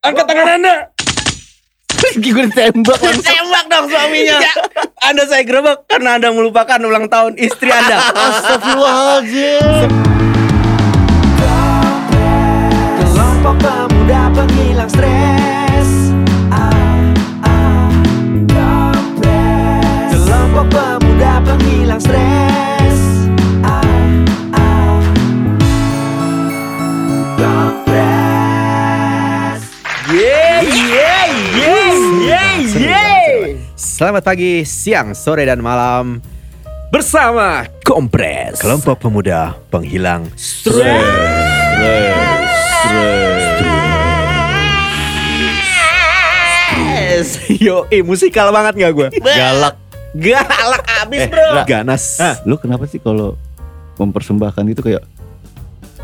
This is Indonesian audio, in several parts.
Angkat tangan anda. Gue ditembak langsung. Tembak dong suaminya. anda saya gerebek karena Anda melupakan ulang tahun istri Anda. Astagfirullahaladzim. Selamat pagi, siang, sore dan malam bersama Kompres. Kelompok pemuda penghilang Yes. Yo, eh musikal banget gak gue? galak. Galak abis Eh, bro. Ganas. Lu kenapa sih kalau mempersembahkan itu kayak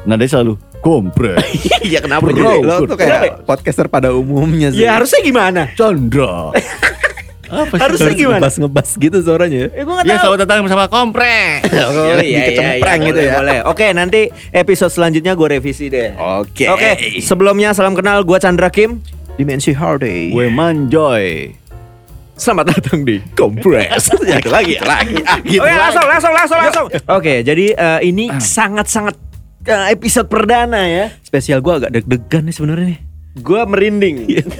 nadanya selalu kompres. Iya kenapa Bro, lo Lo tuh kayak podcaster pada umumnya Ya harusnya gimana? Chandra. Apa sih? Harusnya gimana? Ngebas ngebas gitu suaranya. Eh gue gak Ya tahu. selamat datang bersama kompres. Oh, iya, iya, Dikecempreng iya, gitu boleh, ya. Boleh. Oke, nanti episode selanjutnya gue revisi deh. Oke. Oke, sebelumnya salam kenal gue Chandra Kim. Dimensi Hardy. Gue manjoy. Selamat datang di Kompres. Ya, lagi, lagi. Ah, gitu Oke, lagi. langsung, langsung, langsung, langsung. Oke, jadi eh, ini sangat-sangat eh, episode perdana ya. Spesial gue agak deg-degan nih sebenarnya nih. Gue merinding.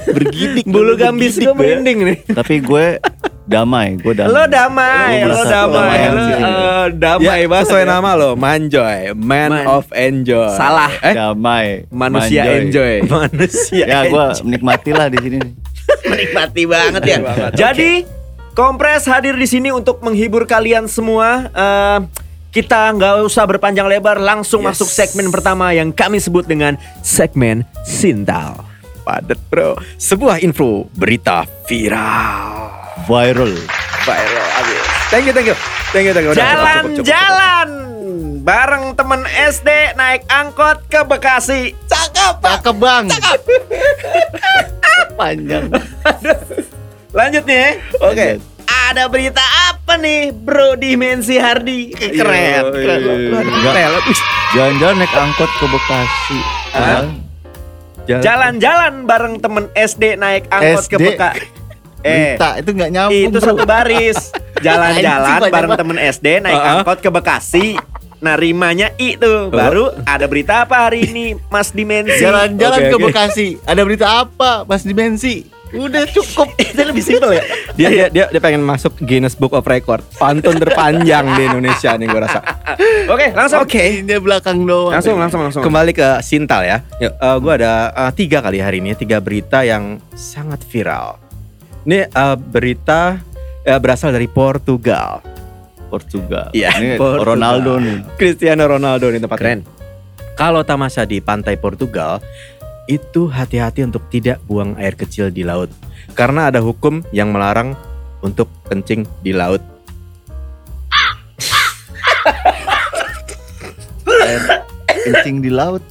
Bergidik. Bulu gambis gue merinding nih. Tapi gue damai, gue damai. Lo damai, Lo damai, lo eh, damai Ya, banget. sesuai ya. nama lo, Manjoy, Man, Man. of Enjoy. Salah. Eh, damai. Manusia manjoy. enjoy. manusia. Ya gue menikmati lah di sini. Menikmati banget ya. Jadi Kompres hadir di sini untuk menghibur kalian semua. Eh, kita nggak usah berpanjang lebar, langsung Yes. masuk segmen pertama yang kami sebut dengan segmen Sintal. Padet bro. Sebuah info berita viral. Viral. Viral abis. Thank you, thank you, thank you, thank you. Udah, cukup, cukup, cukup, cukup. Jalan-jalan bareng temen SD naik angkot ke Bekasi. Cakep, Pak. Cakep bang. Cakep. Panjang. Lanjut nih. ya. Oke. Ada berita apa nih, Bro Dimensi Hardi? Keren. Yo, keren. yo. Enggak. Jalan-jalan naik angkot ke Bekasi. Hah? Jalan. Jalan-jalan bareng temen SD naik angkot ke SD. Bekasi. Eh, Berita itu nggak nyambung. itu bro. satu baris. Jalan-jalan bareng temen SD naik Uh-uh. angkot ke Bekasi. Narimanya I tuh. Baru ada berita apa hari ini, Mas Dimensi? Jalan-jalan Oke, ke. Bekasi. Ada berita apa, Mas Dimensi? Udah cukup. Itu lebih simpel ya. Dia, dia dia dia pengen masuk Guinness Book of Record. Pantun terpanjang di Indonesia nih gue rasa. Oke, langsung. Oke, dia belakang doang. Langsung, langsung, langsung. Kembali ke Sintal ya. Eh, gue ada eh, tiga kali hari ini, tiga berita yang sangat viral. Ini eh, berita eh, berasal dari Portugal. Portugal. Iya, Ini Portugal. Ronaldo nih. Cristiano Ronaldo nih tempat Keren. Kalau tamasya di pantai Portugal, itu hati-hati untuk tidak buang air kecil di laut. Karena ada hukum yang melarang untuk kencing di laut. Kencing di laut.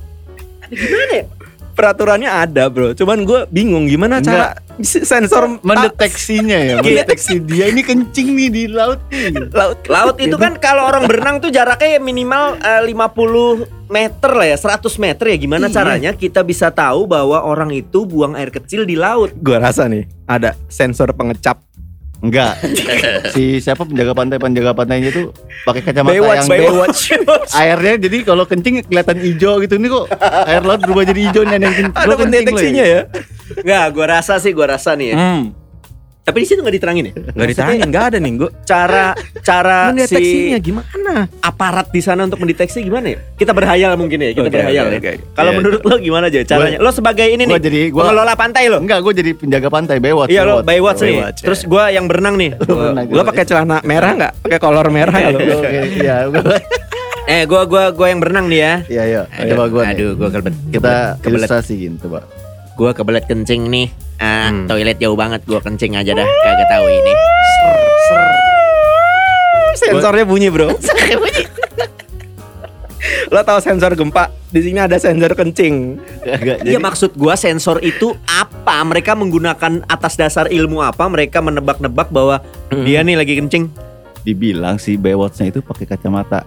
Peraturannya ada bro, cuman gue bingung gimana cara sensor Mendeteksinya ya, mendeteksi dia ini kencing nih di laut nih. laut. Laut itu kan kalau orang berenang tuh jaraknya ya minimal eh, 50 meter lah ya, 100 meter ya. Gimana Iya. caranya kita bisa tahu bahwa orang itu buang air kecil di laut? Gue rasa nih ada sensor pengecap. Enggak. Si siapa penjaga pantai penjaga pantainya tuh pakai kacamata Baywatch, yang Baywatch. airnya jadi kalau kencing kelihatan hijau gitu nih kok air laut berubah jadi hijau nih yang kencing. ada pendeteksinya ya. Enggak, gua rasa sih, gua rasa nih ya. Hmm. Tapi di situ nggak diterangin ya? Nggak ditanya, nggak ada nih gue. Cara cara Mendeteksinya si gimana? aparat di sana untuk mendeteksi gimana ya? Kita berhayal mungkin ya, kita Oke, berhayal oke, ya. oke. Kalau Iya. menurut lo gimana aja caranya? lo sebagai ini Gua nih, jadi- gua- pengelola pantai lo. Enggak, gue jadi penjaga pantai Baywatch. Iya lo Baywatch nih. Baywatch, ya. Terus gua yang berenang nih. Lo pakai celana merah nggak? Pakai kolor merah nggak lo? Iya. eh gua gua gua yang berenang nih ya. Iya, iya. Coba gue Aduh, gua kebelet. kita ilustrasiin coba. Gua kebelet kencing nih. Ah, Hmm. toilet jauh banget gua kencing aja dah, kagak tahu ini. Sensornya bunyi bro. Lo tahu sensor gempa? Di sini ada sensor kencing. Iya maksud gua sensor itu apa? Mereka menggunakan atas dasar ilmu apa? Mereka menebak-nebak bahwa dia nih lagi kencing. dibilang si Baywatch-nya itu pakai kacamata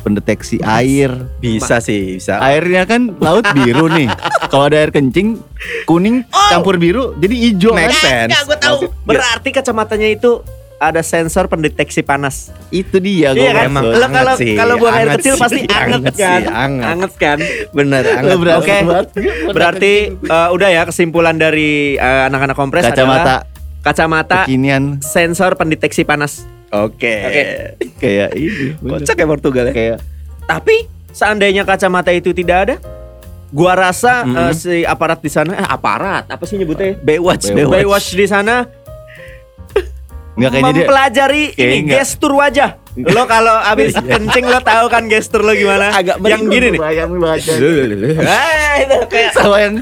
pendeteksi air. Bisa sih, bisa. Airnya kan laut biru nih. Kalau ada air kencing kuning campur biru jadi hijau Make kan? sense. Enggak, gue tahu. Berarti kacamatanya itu ada sensor pendeteksi panas. Itu dia Iya kan? emang Lo anget kalau sih, kalau buang air anget kecil sih, pasti anget, anget kan? sih, anget. kan? Bener, Lo anget. Oke. banget. Berarti eh, udah ya kesimpulan dari eh, anak-anak kompres adalah kacamata kacamata kekinian sensor pendeteksi panas. Oke. Oke. kayak ini. Kocak ya Portugal ya. Kayak Tapi seandainya kacamata itu tidak ada, gua rasa Mhm. eh, si aparat di sana, eh, aparat apa sih nyebutnya? Baywatch, Baywatch. Baywatch di sana nggak kayaknya dia mempelajari Kayaknya ini enggak. gestur wajah. Lo kalau abis kencing lo tahu kan gestur lo gimana? Agak yang gini nih. Bayang baca. Ah, itu kayak Sama yang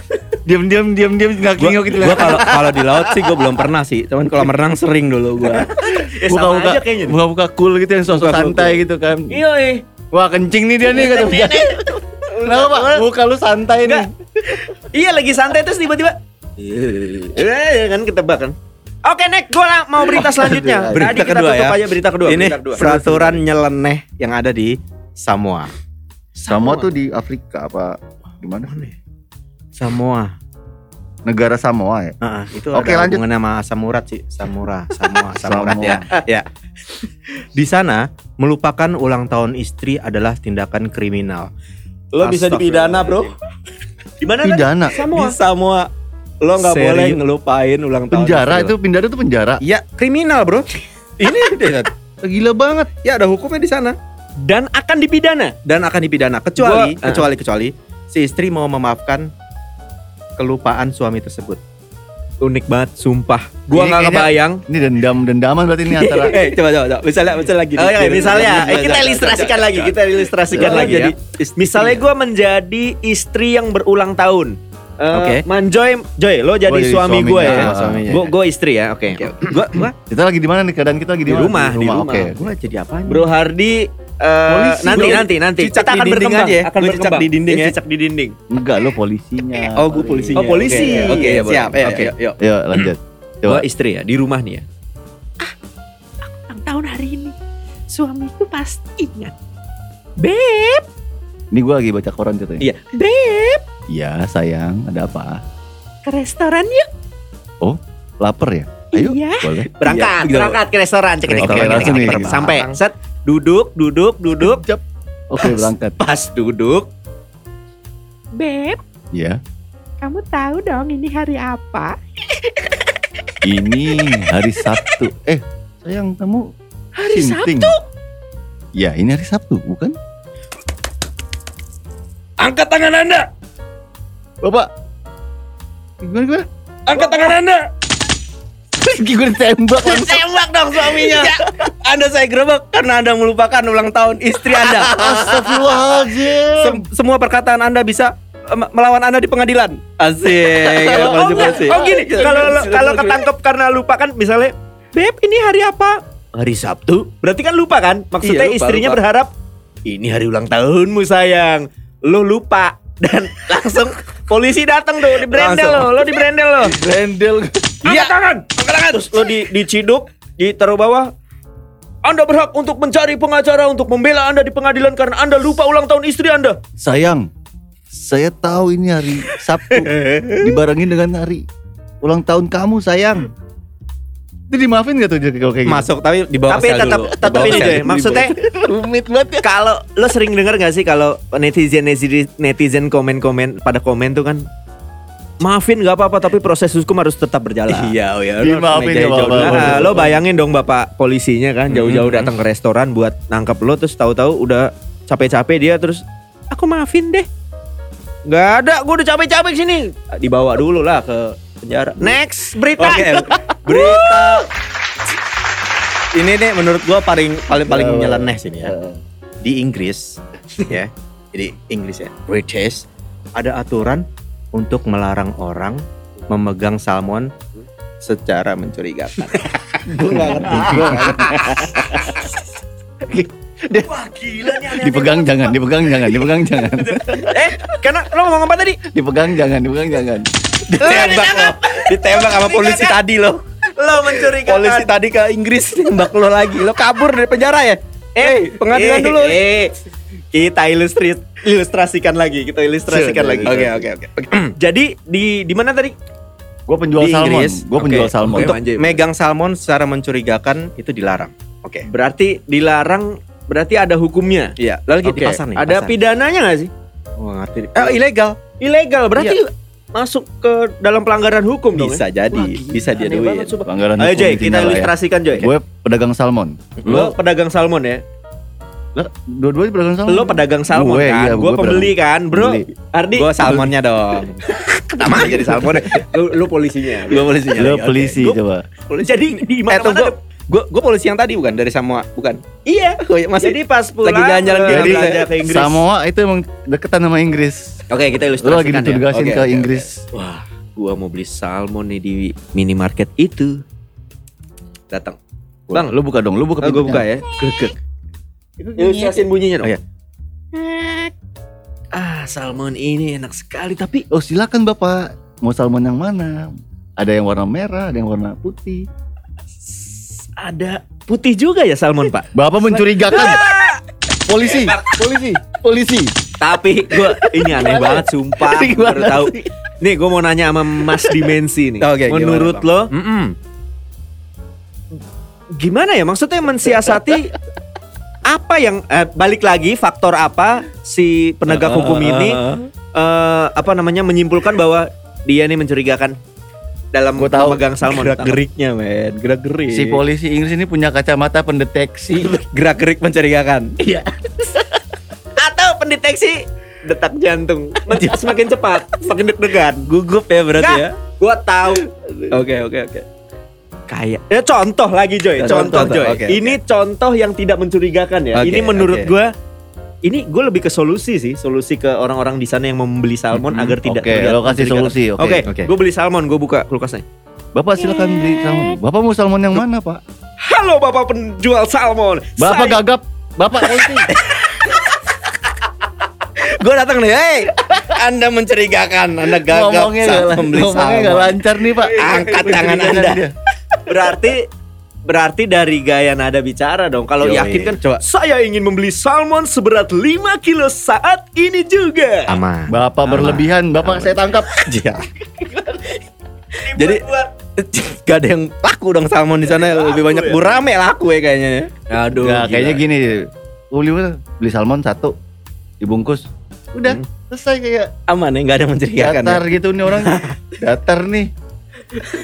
diam-diam diam-diam nggak Gua, kingok gitu gua kalau kalau di laut sih gue belum pernah sih. Cuman kalau renang sering dulu gua. ya aja kayaknya. nih. buka-buka cool gitu yang sosok santai gitu kan. Iya, iya. Wah kencing nih dia nih kata dia. Kenapa pak? Muka lu santai nih. Iya lagi santai terus tiba-tiba eh kan ketebak kan. Oke, Nek, gue mau berita selanjutnya. Berita Tadi kita kedua tutup ya. aja berita kedua. Ini berita kedua. peraturan nyeleneh yang ada di Samoa. Samoa tuh di Afrika apa gimana? Samoa. Negara Samoa ya? Ah, itu Oke, ada lanjut. hubungannya sama asam urat sih, Samura, Samoa, Samurat Samoa. ya. Ya. Di sana melupakan ulang tahun istri adalah tindakan kriminal. Lo bisa dipidana, Bro. Di mana? Nek? Pidana. Samoa. Di Samoa lo nggak boleh ngelupain ulang tahun. Penjara itu penjara itu penjara. Iya, kriminal, Bro. Ini dia. Gila banget. Ya ada hukumnya di sana Dan akan dipidana. dan akan dipidana kecuali Gua- kecuali kecuali si istri mau memaafkan kelupaan suami tersebut. Unik banget, sumpah. Gua nggak kebayang. Ini dendam dendaman berarti ini antara. Eh, coba coba coba. Misalnya misalnya lagi. Oh, ya, misalnya, eh, kita ilustrasikan lagi, kita ilustrasikan Coba lagi ya. Misalnya gue menjadi istri yang berulang tahun. Eh, Oke. Manjoy, Joy, lo jadi Oh, jadi suami gue ya. ah, suaminya. Gue gue istri ya, oke. Gua gua Kita lagi di mana nih keadaan kita lagi di, Di mana? rumah, di rumah. Oke. Gue jadi apa? Bro Hardi eh, Polisi, nanti nanti nanti Cicak kita akan berkembang aja ya? akan Lu cicak berkembang. di dinding ya? Cicak di dinding. Enggak lo polisinya. Oh, gue polisinya. Oh, polisi. Oke, oke, boleh. siap. Ya, Oke. Yuk, yuk. Yuk lanjut. Gue Coba. istri ya di rumah nih ya. ulang tahun hari ini suamiku pasti ingat Beb, Ini gue lagi baca koran ceritanya. Iya. Beb, Iya sayang, ada apa? ke restoran yuk Lapar ya? Ayo. Iya. Boleh. Berangkat, Iya, berangkat ke restoran. Cek cek, cek. Sampai set duduk, duduk, duduk. Oke berangkat. Pas duduk, Beb, Iya. kamu tahu dong ini hari apa? Ini hari Sabtu. Eh sayang kamu Hari sinting. Sabtu. Ya ini hari Sabtu bukan? Angkat tangan Anda. Bapak. Gimana gimana? Angkat tangan Anda. Gue ditembak langsung. Tembak dong suaminya. anda saya gerebek karena Anda melupakan ulang tahun istri Anda. Astagfirullahaladzim. Sem- semua perkataan Anda bisa eh, melawan Anda di pengadilan. Asik. oh, enggak. oh gini, kalau kalau ketangkep karena lupa kan misalnya, Beb ini hari apa? hari Sabtu, Berarti kan lupa kan? Maksudnya Iya, lupa, istrinya lupa. berharap ini hari ulang tahunmu sayang. Lo lupa dan langsung polisi datang tuh di brandel lo, lo di brandel lo. Brandel. Iya tangan, angkat tangan. Terus lo di diciduk, ditaruh bawah. Anda berhak untuk mencari pengacara untuk membela Anda di pengadilan karena Anda lupa ulang tahun istri Anda. Sayang, saya tahu ini hari Sabtu dibarengin dengan hari ulang tahun kamu sayang. Itu dimaafin gak tuh kalau kayak gitu? masuk tapi di bawah Tapi sel tetap dulu. Tetap ini deh. Maksudnya rumit banget ya. kalau lo sering dengar gak sih kalau netizen netizen netizen komen komen pada komen tuh kan maafin gak apa-apa tapi proses hukum harus tetap berjalan. Iya, oh ya. Dimaafin Meja nggak hijau apa-apa. Nah, lo bayangin dong bapak polisinya kan jauh-jauh Hmm. datang ke restoran buat nangkep lo terus tahu-tahu udah capek-capek dia terus aku maafin deh. Gak ada, gue udah capek-capek sini. Dibawa dulu lah ke penjara. Next berita. Oke, berita. Ini nih menurut gua paling paling paling Apa? nyeleneh sini ya. Di Inggris ya. Jadi Inggris ya, British ada aturan untuk melarang orang memegang salmon secara mencurigakan. gue gak ngerti. Gua nggak ngerti. Wah gila nih. Dipegang jangan, dipegang jangan, dipegang jangan. Eh, karena lo ngomong apa tadi? Dipegang jangan, dipegang jangan. ditembak lo, ditembak sama polisi tadi lo. Lo mencurigakan. Polisi tadi ke Inggris nembak lo lagi. Lo kabur dari penjara ya? Eh, pengadilan eh, dulu. Eh, Kita ilustri ilustrasikan lagi, kita ilustrasikan Sudah, lagi. Oke oke oke. oke. Jadi di di mana tadi? Gue penjual Di salmon. Inggris, Gue penjual oke. salmon. Untuk- anjay. megang salmon secara mencurigakan itu dilarang. Oke. Berarti dilarang berarti ada hukumnya. Iya, lagi di Oke. pasar nih. Ada pasar. pidananya nggak sih? Oh, ngerti. Eh, ilegal. Ilegal berarti masuk ke dalam pelanggaran hukum dong. Bisa ya? jadi, Wah, gila, bisa diaduin. Pelanggaran Ayo hukum Joy, di kita ya. ilustrasikan Joy. Gue pedagang salmon. Lo pedagang salmon ya? Dua-duanya pedagang salmon. Lo pedagang salmon Gue, kan? iya, gue gue pembeli kan, bro. Pembeli. Ardi, Gua salmonnya dong. Sama aja di salmon. lu, lu polisinya. Polisinya. Lo lagi, oke. polisi Gua- coba. Jadi di Eh, mana tunggu. Gua gua polisi yang tadi bukan dari Samoa, bukan. Iya. Oh, iya, masih Jadi pas pulang lagi jalan-jalan eh, Jadi belanja ke Inggris. Samoa itu emang deketan sama Inggris. Oke, kita Lo ilustrasikan lagi ya. ditugasin Oke, ke oke, Inggris. Wah, gua mau beli salmon nih di minimarket itu. Datang. Bang, lu buka dong, lu buka Oh, gue buka ya. Gegek. Ilustrasin bunyinya dong. Oh, iya. Ah, salmon ini enak sekali tapi Oh silakan bapak, mau salmon yang mana? Ada yang warna merah, ada yang warna putih. ada putih juga ya salmon, Pak. Bapak mencurigakan. polisi, polisi, polisi. Tapi gua ini aneh banget sumpah. Baru gimana tahu. Nih, gue mau nanya sama Mas Dimensi nih. Oke, gimana, Menurut Bang? lo Mm-mm. gimana ya maksudnya mensiasati apa yang eh, balik lagi faktor apa si penegak hukum ini eh, apa namanya menyimpulkan bahwa dia nih mencurigakan dalam Gua tahu. memegang salmon gerak geriknya, men. Gerak gerik. Si polisi Inggris ini punya kacamata pendeteksi. gerak gerik mencurigakan. Iya. Atau pendeteksi detak jantung semakin cepat, semakin deg-degan. Gugup ya berarti Nggak, ya. Gua tahu. Oke, oke, oke. Kayak ya contoh lagi Joy, Ya, contoh, contoh, Joy. oke, ini contoh yang tidak mencurigakan ya. Oke, ini menurut oke. gua ini gue lebih ke solusi sih, solusi ke orang-orang di sana yang membeli salmon Mhm. agar tidak Oke, terlihat lo kasih mencurigakan. solusi. Oke. Oke, oke. gue beli salmon, gue buka kulkasnya. Bapak silakan beli salmon. Bapak mau salmon yang mana, Pak? Halo Bapak penjual salmon. Bapak Saya- gagap. Bapak polisi. Gue datang nih, hei, Anda mencurigakan, Anda gagap ngomongnya saat gak, membeli ngomongnya gak salmon. lancar nih, Pak. Angkat tangan Anda. dia. Berarti berarti dari gaya nada bicara dong. Kalau yakin kan Coba. saya ingin membeli salmon seberat 5 kilo saat ini juga. Aman. Bapak berlebihan, Bapak saya tangkap. Iya. Jadi gak ada yang laku dong salmon di sana lebih banyak ya? gurame laku ya kayaknya. ya. Aduh. Nah, gila. kayaknya gini. Beli? Beli salmon satu, dibungkus. Udah, Hmm. selesai kayak Aman ya, nggak ada mencurigakan. datar ya. gitu nih orang. datar nih.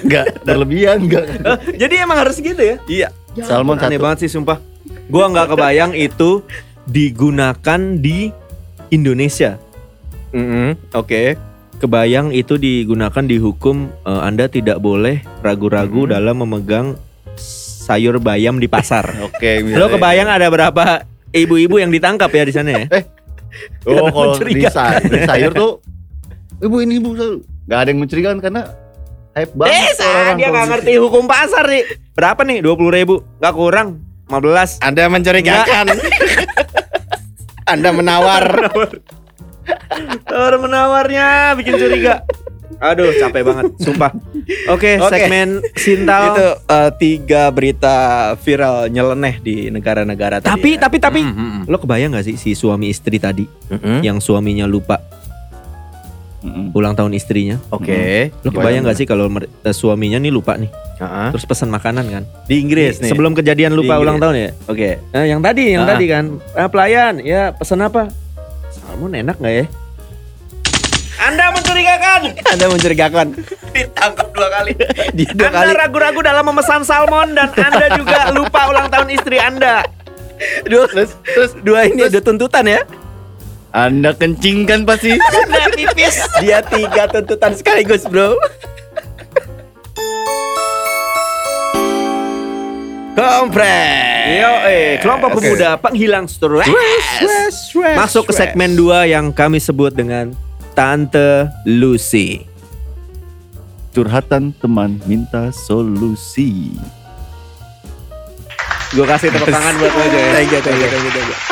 Enggak berlebihan, enggak. Eh, jadi emang harus gitu ya? Iya. Salmon Aneh satu. banget sih sumpah. Gua nggak kebayang itu digunakan di Indonesia. Mm-mm, Oke. Kebayang itu digunakan di hukum eh, Anda tidak boleh ragu-ragu Mhm. dalam memegang sayur bayam di pasar. Oke, bisa. Lo kebayang ada berapa ibu-ibu yang ditangkap ya di sana ya? Oh, kalau di, mencurigakan. say- di sayur tuh Ibu ini ibu sayur. Gak ada yang mencurigakan karena hype banget Eh, dia nggak ngerti hukum pasar nih. Berapa nih? Dua puluh ribu? Gak kurang? 15 Anda mencurigakan. Anda menawar. Tawar menawarnya bikin curiga. Aduh, capek banget, sumpah. Oke, Oke. segmen Sintal. Itu eh, tiga berita viral nyeleneh di negara-negara tapi, tadi. ya. tapi, tapi, Mm, mm, mm. lo kebayang gak sih si suami istri tadi Mm-mm. yang suaminya lupa Mm-mm. ulang tahun istrinya? Oke. Lo kebayang gak sih kalau mer- eh, suaminya nih lupa nih, Heeh. terus pesan makanan kan? Di Inggris nih. Sebelum kejadian lupa Di ulang tahun ya? Oke. Eh, yang tadi, yang Ah. tadi kan, Eh, pelayan, ya pesan apa? Salmon enak nggak ya? Anda mencurigakan. Anda mencurigakan. Ditangkap dua kali. Dia dua Anda kali. ragu-ragu dalam memesan salmon dan Anda juga lupa ulang tahun istri Anda. Dua, terus, terus dua ini ada tuntutan ya. Anda kencingkan pasti. Anda pipis. Dia tiga tuntutan sekaligus, Bro. Kompres. Yo, eh, kelompok Oke. pemuda penghilang stres. Masuk ke segmen 2 yang kami sebut dengan Tante Lucy. Curhatan teman minta solusi. Gue kasih tepuk tangan buat lo aja ya. Thank you, thank you, thank you, thank you.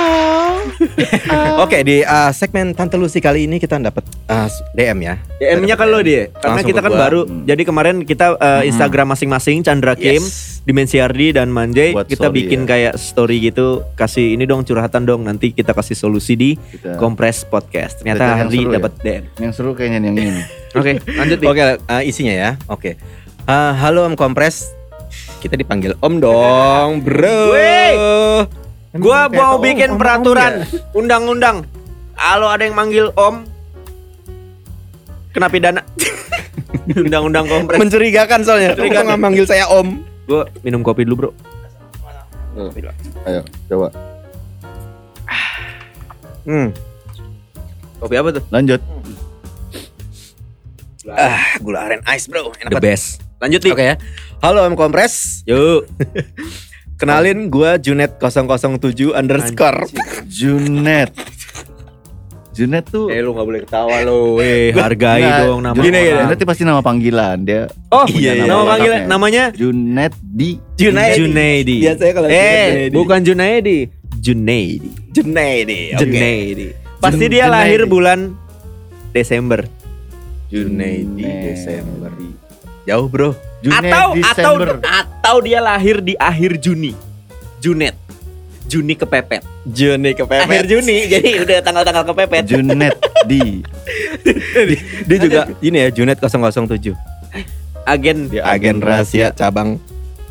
Oh, Oke, di uh, segmen Tante Lucy kali ini kita dapat uh, DM ya. DM-nya kan lo dia. Karena Langsung kita kan gua. baru. Hmm. Jadi kemarin kita uh, Hmm. Instagram masing-masing Chandra Kim Yes. Dimensi Ardi dan Manjay Buat kita story, bikin ya. kayak story gitu kasih ini dong curhatan dong nanti kita kasih solusi di Kita- Kompres Podcast. Ternyata Ardi seru ya? dapat DM. Yang seru kayaknya yang ini. Oke, lanjut Di. Oke, eh, isinya ya. Oke. Eh, halo Om Kompres. Kita dipanggil Om dong, Bro. Emang Gua mau om, bikin om, peraturan ya? undang-undang. Kalau ada yang manggil Om kena pidana. undang-undang Kompres. Mencurigakan soalnya. Mencurigakan. Kok nggak manggil saya Om? Gue minum kopi dulu, Bro. Ayo, coba. Hmm. Kopi apa tuh? Lanjut. Ah, gula aren ice, Bro. Enak The banget. best. Lanjut nih. Oke ya. Halo Om Kompres. Yuk. Kenalin gua Junet 007 underscore. Junet. Junet tuh Eh lu gak boleh ketawa lo. Eh hargai Nggak, dong nama Junet, orang. Junet itu pasti nama panggilan dia. Oh punya iya, nama nama panggilan lengkapnya. namanya Junet di Junaidi. Junaidi. Biasanya kalau Junet Eh, Junaidi. bukan Junaidi. Junaidi. Junaidi. oke. Junaidi. Pasti dia Junaidi. lahir bulan Desember. Junaidi Desember. Jauh, Bro. Junet atau atau Desember. atau dia lahir di akhir Juni. Junet. Juni kepepet. Juni kepepet. Akhir Juni. jadi udah tanggal-tanggal kepepet. Junet di Dia juga ini ya Junet 007. Agen Dia Agen rahasia cabang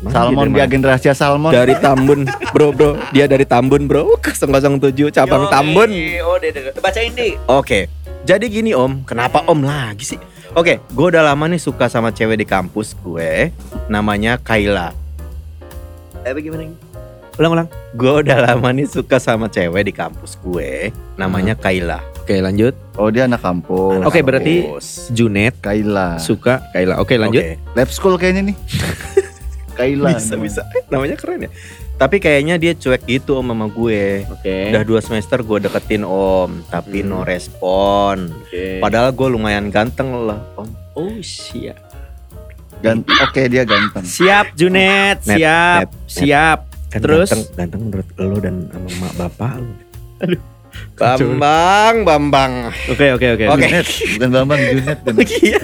Salmon di Dia agen rahasia Salmon. dari Tambun, Bro, Bro. Dia dari Tambun, Bro. 007 cabang Yo, Tambun. Oh, deh, deh. bacain di. Oke. Jadi gini Om, kenapa Om lagi sih? Oke, gue udah lama nih suka sama cewek di kampus gue, namanya Kaila. Eh, bagaimana? Ulang-ulang. Gue udah lama nih suka sama cewek di kampus gue, namanya Kaila. Oke, lanjut. Oh dia anak kampus. Oke, berarti- Kampus. Junet Kaila. suka Kaila. Oke, lanjut. Oke, Lab school kayaknya nih. Kaila. Bisa bisa. Namanya keren ya. Tapi kayaknya dia cuek gitu Om sama gue. Oke. Udah dua semester gue deketin Om, tapi no respon. Oke. Padahal gue lumayan ganteng loh Om. Oh, siap. Gan- Oke dia ganteng. Siap, Junet. Net, siap. net, net. Siap. Kan Terus? ganteng, ganteng menurut lo dan sama mak bapak lo. Aduh. Bambang, Bambang. Oke, oke, oke. Oke. Junet, bukan Bambang Junet. kan. Iya.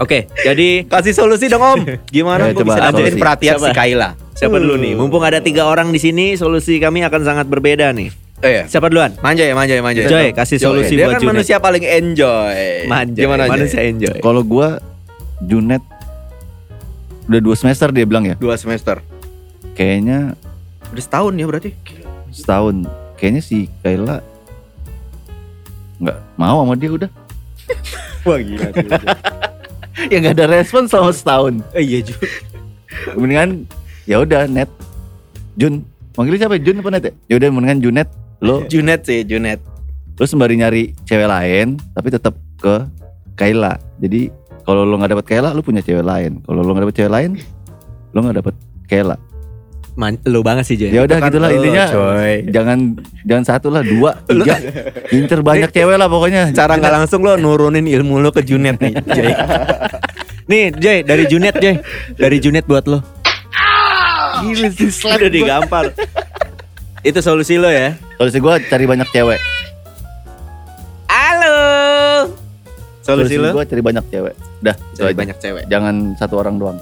Oke, jadi Kasih solusi dong Om. Gimana Ayo, gue bisa dapetin perhatian Siapa? si Kaila? Siapa dulu nih? Mumpung ada tiga orang di sini, solusi kami akan sangat berbeda nih. Eh, Siapa duluan? manja ya, manja ya, manja. ya. Joy, kasih solusi Dia buat kan Junet. manusia paling enjoy. Manja. Gimana Joy? manusia enjoy. Kalau gua Junet udah dua semester dia bilang ya. Dua semester. Kayaknya Udah setahun ya berarti. setahun. Kayaknya si Kaila nggak mau sama dia udah. Wah gila. ya nggak ada respon selama setahun. eh, iya juga. Mendingan ya udah net. Jun, manggilnya siapa? Jun apa net ya? Ya udah mendingan Junet lo Junet sih, Junet. lo sembari nyari cewek lain tapi tetap ke Kaila. Jadi kalau lo nggak dapet Kaila lo punya cewek lain. Kalau lo nggak dapet cewek lain lo nggak dapet Kaila. Man, lu banget sih, Joy. Ya udah kan gitulah intinya. coy. Jangan jangan satu lah, dua, tiga. Incer banyak cewek lah pokoknya. Cara nggak langsung lo nurunin ilmu lo ke Junet nih. Joy. Nih, Joy, dari Junet, Joy. Dari Junet buat lo. Gila sih Udah digampar. Itu solusi lo ya. Solusi gue cari banyak cewek. Halo. Solusi, lo? gue cari banyak cewek. Dah, itu Cari aja. banyak cewek. Jangan satu orang doang.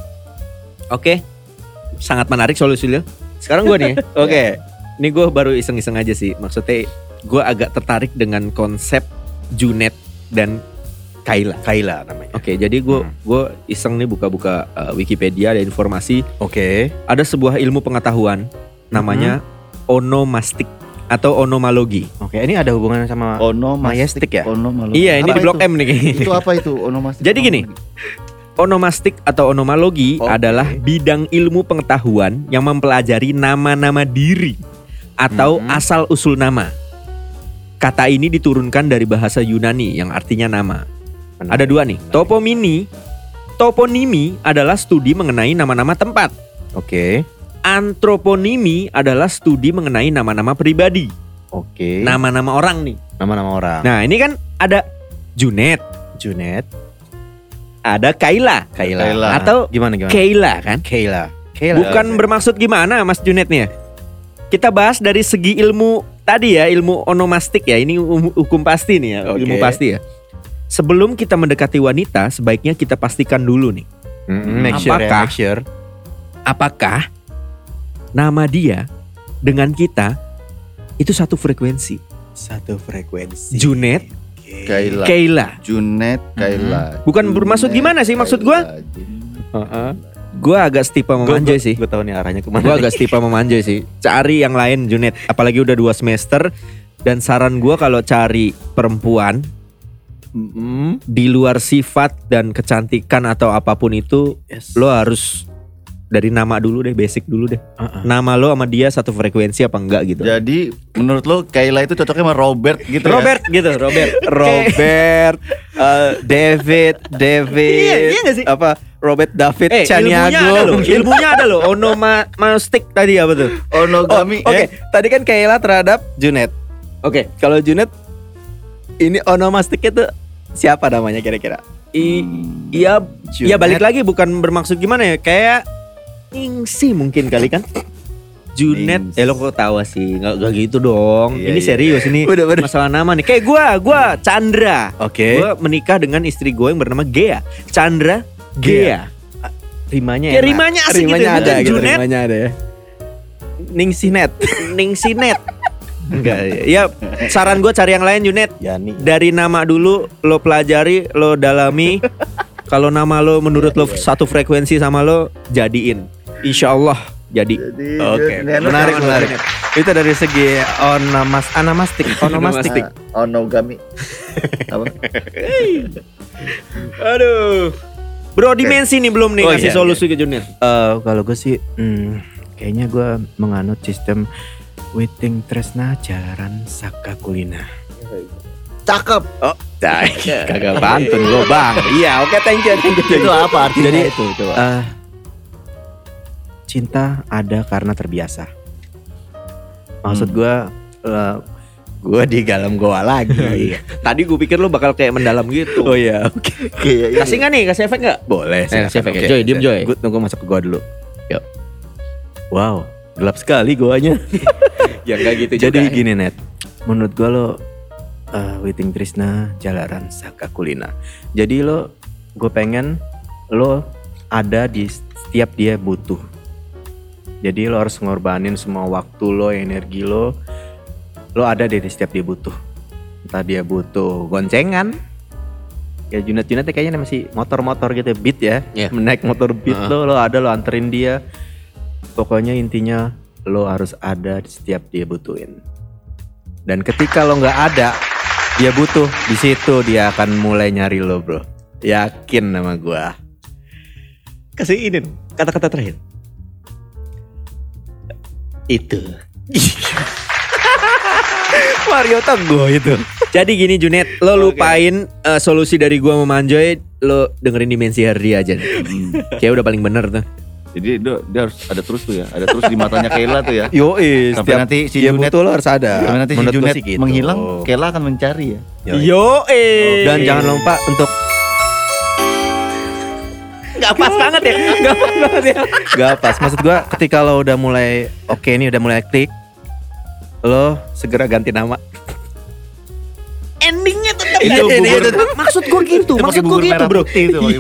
Oke. Sangat menarik solusi lo. Sekarang gue nih. Oke. Ini gue baru iseng-iseng aja sih. Maksudnya gue agak tertarik dengan konsep Junet dan Kaila. Kaila namanya. Oke, jadi gue Hmm. gue iseng nih buka-buka uh, Wikipedia ada informasi Oke. ada sebuah ilmu pengetahuan namanya onomastik atau onomalogi. Oke, ini ada hubungannya sama Ono Majestic ya? Ono malu. Iya, ini Apa di Blok itu? M nih. Itu apa itu onomastik? Jadi gini. Onomastik atau onomalogi Oke. adalah bidang ilmu pengetahuan yang mempelajari nama-nama diri atau Mhm. asal usul nama. Kata ini diturunkan dari bahasa Yunani yang artinya nama. Ada dua nih. Topomini, toponimi adalah studi mengenai nama-nama tempat. Oke. Antroponimi adalah studi mengenai nama-nama pribadi, Oke. nama-nama orang nih. Nama-nama orang. Nah, ini kan ada Junet, Junet, ada Kaila, Kaila. Kaila. atau Gimana gimana? Keila kan? Kaila. Kaila. Bukan bermaksud gimana Mas Junetnya. Kita bahas dari segi ilmu tadi ya, ilmu onomastik ya. Ini um- hukum pasti nih ya, Oke. ilmu pasti ya. Sebelum kita mendekati wanita, sebaiknya kita pastikan dulu nih. Mm, make sure ya, Apakah- make sure. apakah nama dia dengan kita itu satu frekuensi? Satu frekuensi. Junet, Oke. Kaila. Keila. Junet Kaila. Bukan bermaksud gimana sih maksud gua? Junet. Heeh. Gua agak setipe memanjai sih. Gue tahu nih arahnya ke mana. Gue agak setipe memanjai sih. Cari yang lain Junet, apalagi udah dua semester. Dan saran gua kalau cari perempuan Mm-mm. di luar sifat dan kecantikan atau apa pun itu, Yes. lo harus dari nama dulu deh, basic dulu deh. Uh-uh. Nama lo sama dia satu frekuensi apa enggak gitu? Jadi menurut lo Kaila itu cocoknya sama Robert gitu ya? Robert gitu, Robert. Robert, eh, David, David, Iya, iya nggak sih? apa Robert David Eh, ilmunya ada Chaniago. loh. Ilmunya ada loh. Onomastik tadi apa tuh? Oh, Onogami. Oke, tadi kan Kayla terhadap Junet. Oke. Kalau Junet ini onomastiknya tuh siapa namanya kira-kira? I, iya, Junet. iya balik lagi bukan bermaksud gimana ya? Kayak Ningsi mungkin kali kan? Junet, eh lo kok tawa sih? Nggak, nggak gitu dong. Iya, ini iya. serius ini Udah, udah. masalah nama nih. Kayak gua, gua Chandra. Oke. Gua menikah dengan istri gue yang bernama Gea. Chandra Gea. Rimanya Kayak enak. rimanya asik gitu rimanya ya, ada gitu, Junet. rimanya ada ya. Ningsinet. Ningsinet. Enggak, ya saran gue cari yang lain Junet. Yani. Dari nama dulu lo pelajari, lo dalami. Kalau nama lo menurut lo satu frekuensi sama lo, jadiin. Insya Allah jadi. Jadi Oke, Junet menarik menarik. Itu dari segi onomas anamastik, onomastik. Ah, Onogami. Apa? Aduh. Bro dimensi nih belum nih Oh, ngasih iya, solusi ke Junet. Eh, kalau gue sih, hmm, kayaknya gue menganut sistem Witing Tresna Jalaran Saka Kulina. Cakep. Oh, kagak pantun gue bang. Iya, oke thank you, thank you. thank you. Itu apa artinya Jadi, itu? Coba. Eh, cinta ada karena terbiasa. Maksud gue, gue di dalam goa lagi. Tadi gue pikir lo bakal kayak mendalam gitu. oh iya, oke. Kayak ini. Kasih nggak nih? Kasih efek nggak? Boleh. Eh, kasih efek ya. Joy, diem, Joy. Gue tunggu masuk ke goa dulu. Yuk. Wow, gelap sekali goanya. Ya enggak gitu Jadi gini net, menurut gua lo uh, Witing Trisna Jalaran Saka Kulina. Jadi lo, gue pengen lo ada di setiap dia butuh. Jadi lo harus ngorbanin semua waktu lo, energi lo, lo ada di setiap dia butuh. Entah dia butuh goncengan, ya Junet-Junet kayaknya masih motor-motor gitu beat ya, Iya. menaik motor beat Heeh. lo, lo ada lo anterin dia. Pokoknya intinya lo harus ada di setiap dia butuhin. Dan ketika lo nggak ada, dia butuh di situ dia akan mulai nyari lo bro. Yakin sama gua. Kasih ini kata-kata terakhir. Itu. Mario Teguh itu. Jadi gini Junet, lo lupain eh, solusi dari gua memanjoy, lo dengerin dimensi Hardy aja. nih. Kayak udah paling bener tuh. Jadi dia, dia harus ada terus tuh ya, ada terus di matanya Kaila tuh ya. Yo, Sampai nanti si Junet- lo harus ada. Sampai nanti si Menurut gua Junet sih gitu. menghilang, Kaila akan mencari ya. Yo eh. Dan jangan lupa untuk Gak pas banget ya, gak pas banget ya. Gak pas Maksud gua ketika lo udah mulai Oke ini udah mulai klik Lo segera ganti nama Endingnya tetap Itu gak- bubur- Maksud gua gitu, maksud gua gitu bro.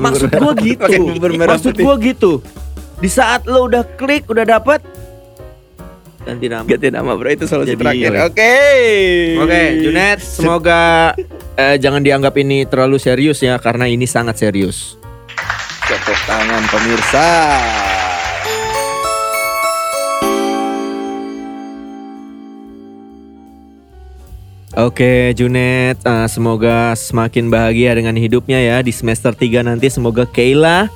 Maksud gua gitu. Maksud gua gitu. Di saat lo udah klik, udah dapet ganti nama. Ganti nama bro itu solusi Jadi, terakhir. Oke Oke, Junet, semoga eh, jangan dianggap ini terlalu serius ya karena ini sangat serius. Tepuk tangan pemirsa Oke, Junet, eh, semoga semakin bahagia dengan hidupnya ya di semester 3 nanti semoga Kayla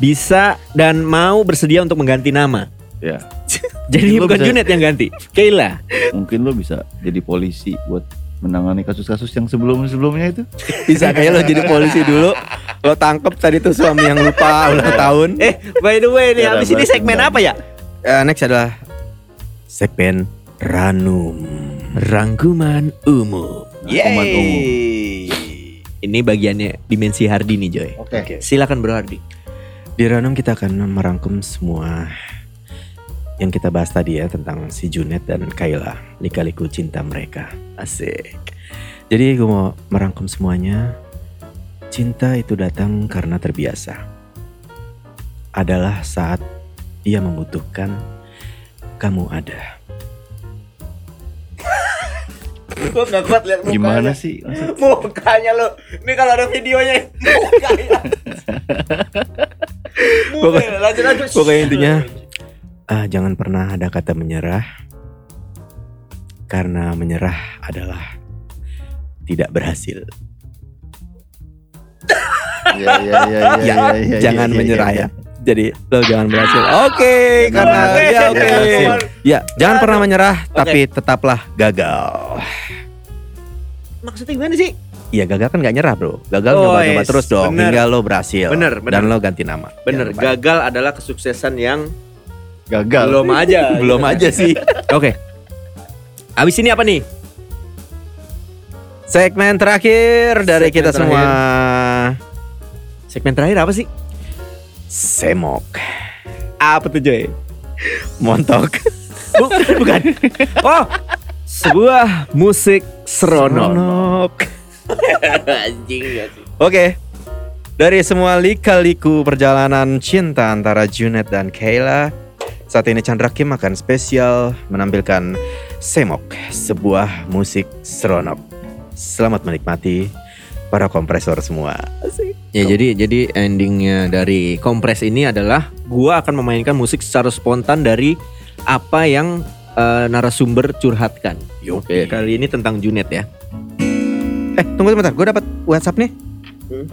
bisa dan mau bersedia untuk mengganti nama. Ya, Jadi Lo bukan bisa- Junet yang ganti, Kayla. mungkin lo bisa jadi polisi buat menangani kasus-kasus yang sebelum-sebelumnya itu. Bisa kayak lo jadi polisi dulu Lo tangkep tadi tuh suami yang lupa ulang tahun Eh, by the way nih, habis ini balas segmen apa ya? Eh, Next adalah Segmen Ranum Rangkuman umum. Rangkuman umum. Ini bagiannya dimensi Hardi nih, Joy. Oke. Silakan Bro Hardi. Di Ranum kita akan merangkum semua yang kita bahas tadi ya tentang si Junet dan Kayla, lika-liku cinta mereka. Asik. Jadi gue mau merangkum semuanya. Cinta itu datang karena terbiasa. Adalah saat ia membutuhkan kamu ada. Gue gak kuat liat mukanya. Gimana sih? Maksud- Mukanya lo. Ini kalau ada videonya. Mukanya. Mukanya. Lanjut lanjut. Pokoknya intinya ah, jangan pernah ada kata menyerah karena menyerah adalah tidak berhasil. Ya, jangan menyerah ya. Jadi lo jangan berhasil. Oke, karena Oke, ya oke. oke. Ya, jangan pernah menyerah tapi tetaplah gagal. Maksudnya gimana sih? Iya gagal kan gak nyerah bro Gagal Oh, nyoba-nyoba yes. terus dong Bener. Hingga lo berhasil Bener, bener. Dan lo ganti nama Bener, lupa. gagal adalah kesuksesan yang Gagal. belum aja. Belum aja sih Oke. Abis ini apa nih? Segmen terakhir dari Segmen kita terakhir. semua Segmen terakhir apa sih? Semok Apa tuh Joy? Montok Bukan, bukan. Oh, sebuah musik seronok. Monok Anjing gak sih? Oke Dari semua lika-liku perjalanan cinta antara Junet dan Kayla Saat ini Chandra Kim akan spesial menampilkan Semok Sebuah musik seronok Selamat menikmati para kompresor semua Ya jadi jadi endingnya dari kompres ini adalah gua akan memainkan musik secara spontan dari apa yang eh, narasumber curhatkan. Oke, kali ini tentang Junet ya. Eh tunggu sebentar gue dapat WhatsApp nih Hmm.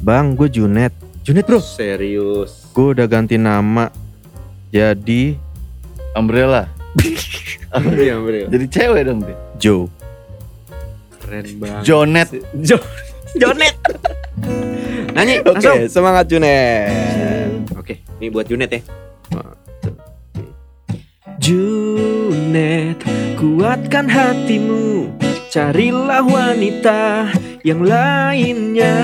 Bang gue Junet Junet bro Serius. Gue udah ganti nama Jadi Umbrella. Bro. Jadi cewek dong dia. Joe Keren banget. Jonet. Jo Jonet. Nyanyi Oke langsung. semangat Junet Oke, ini buat Junet ya. Junet, kuatkan hatimu, carilah wanita yang lainnya.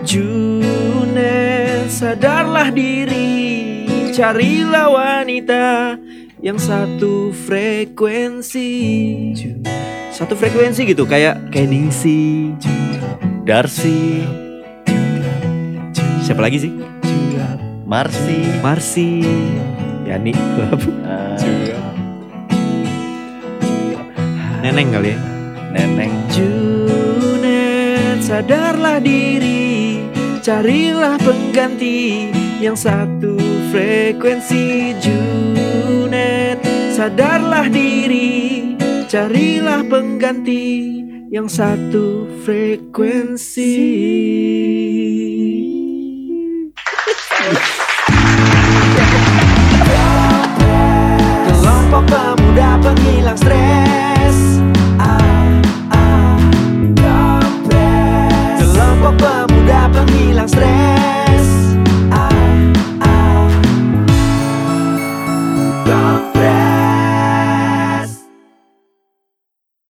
Junet, sadarlah diri, carilah wanita yang satu frekuensi. Satu frekuensi gitu, kayak Kenisi. Darcy. Siapa lagi sih? Marcy. Marsi. Yani. Neneng kali ya. Neneng. Junet sadarlah diri. Carilah pengganti yang satu frekuensi. Junet Sadarlah diri. Carilah pengganti yang satu frekuensi. Kelompok pemuda penghilang stres.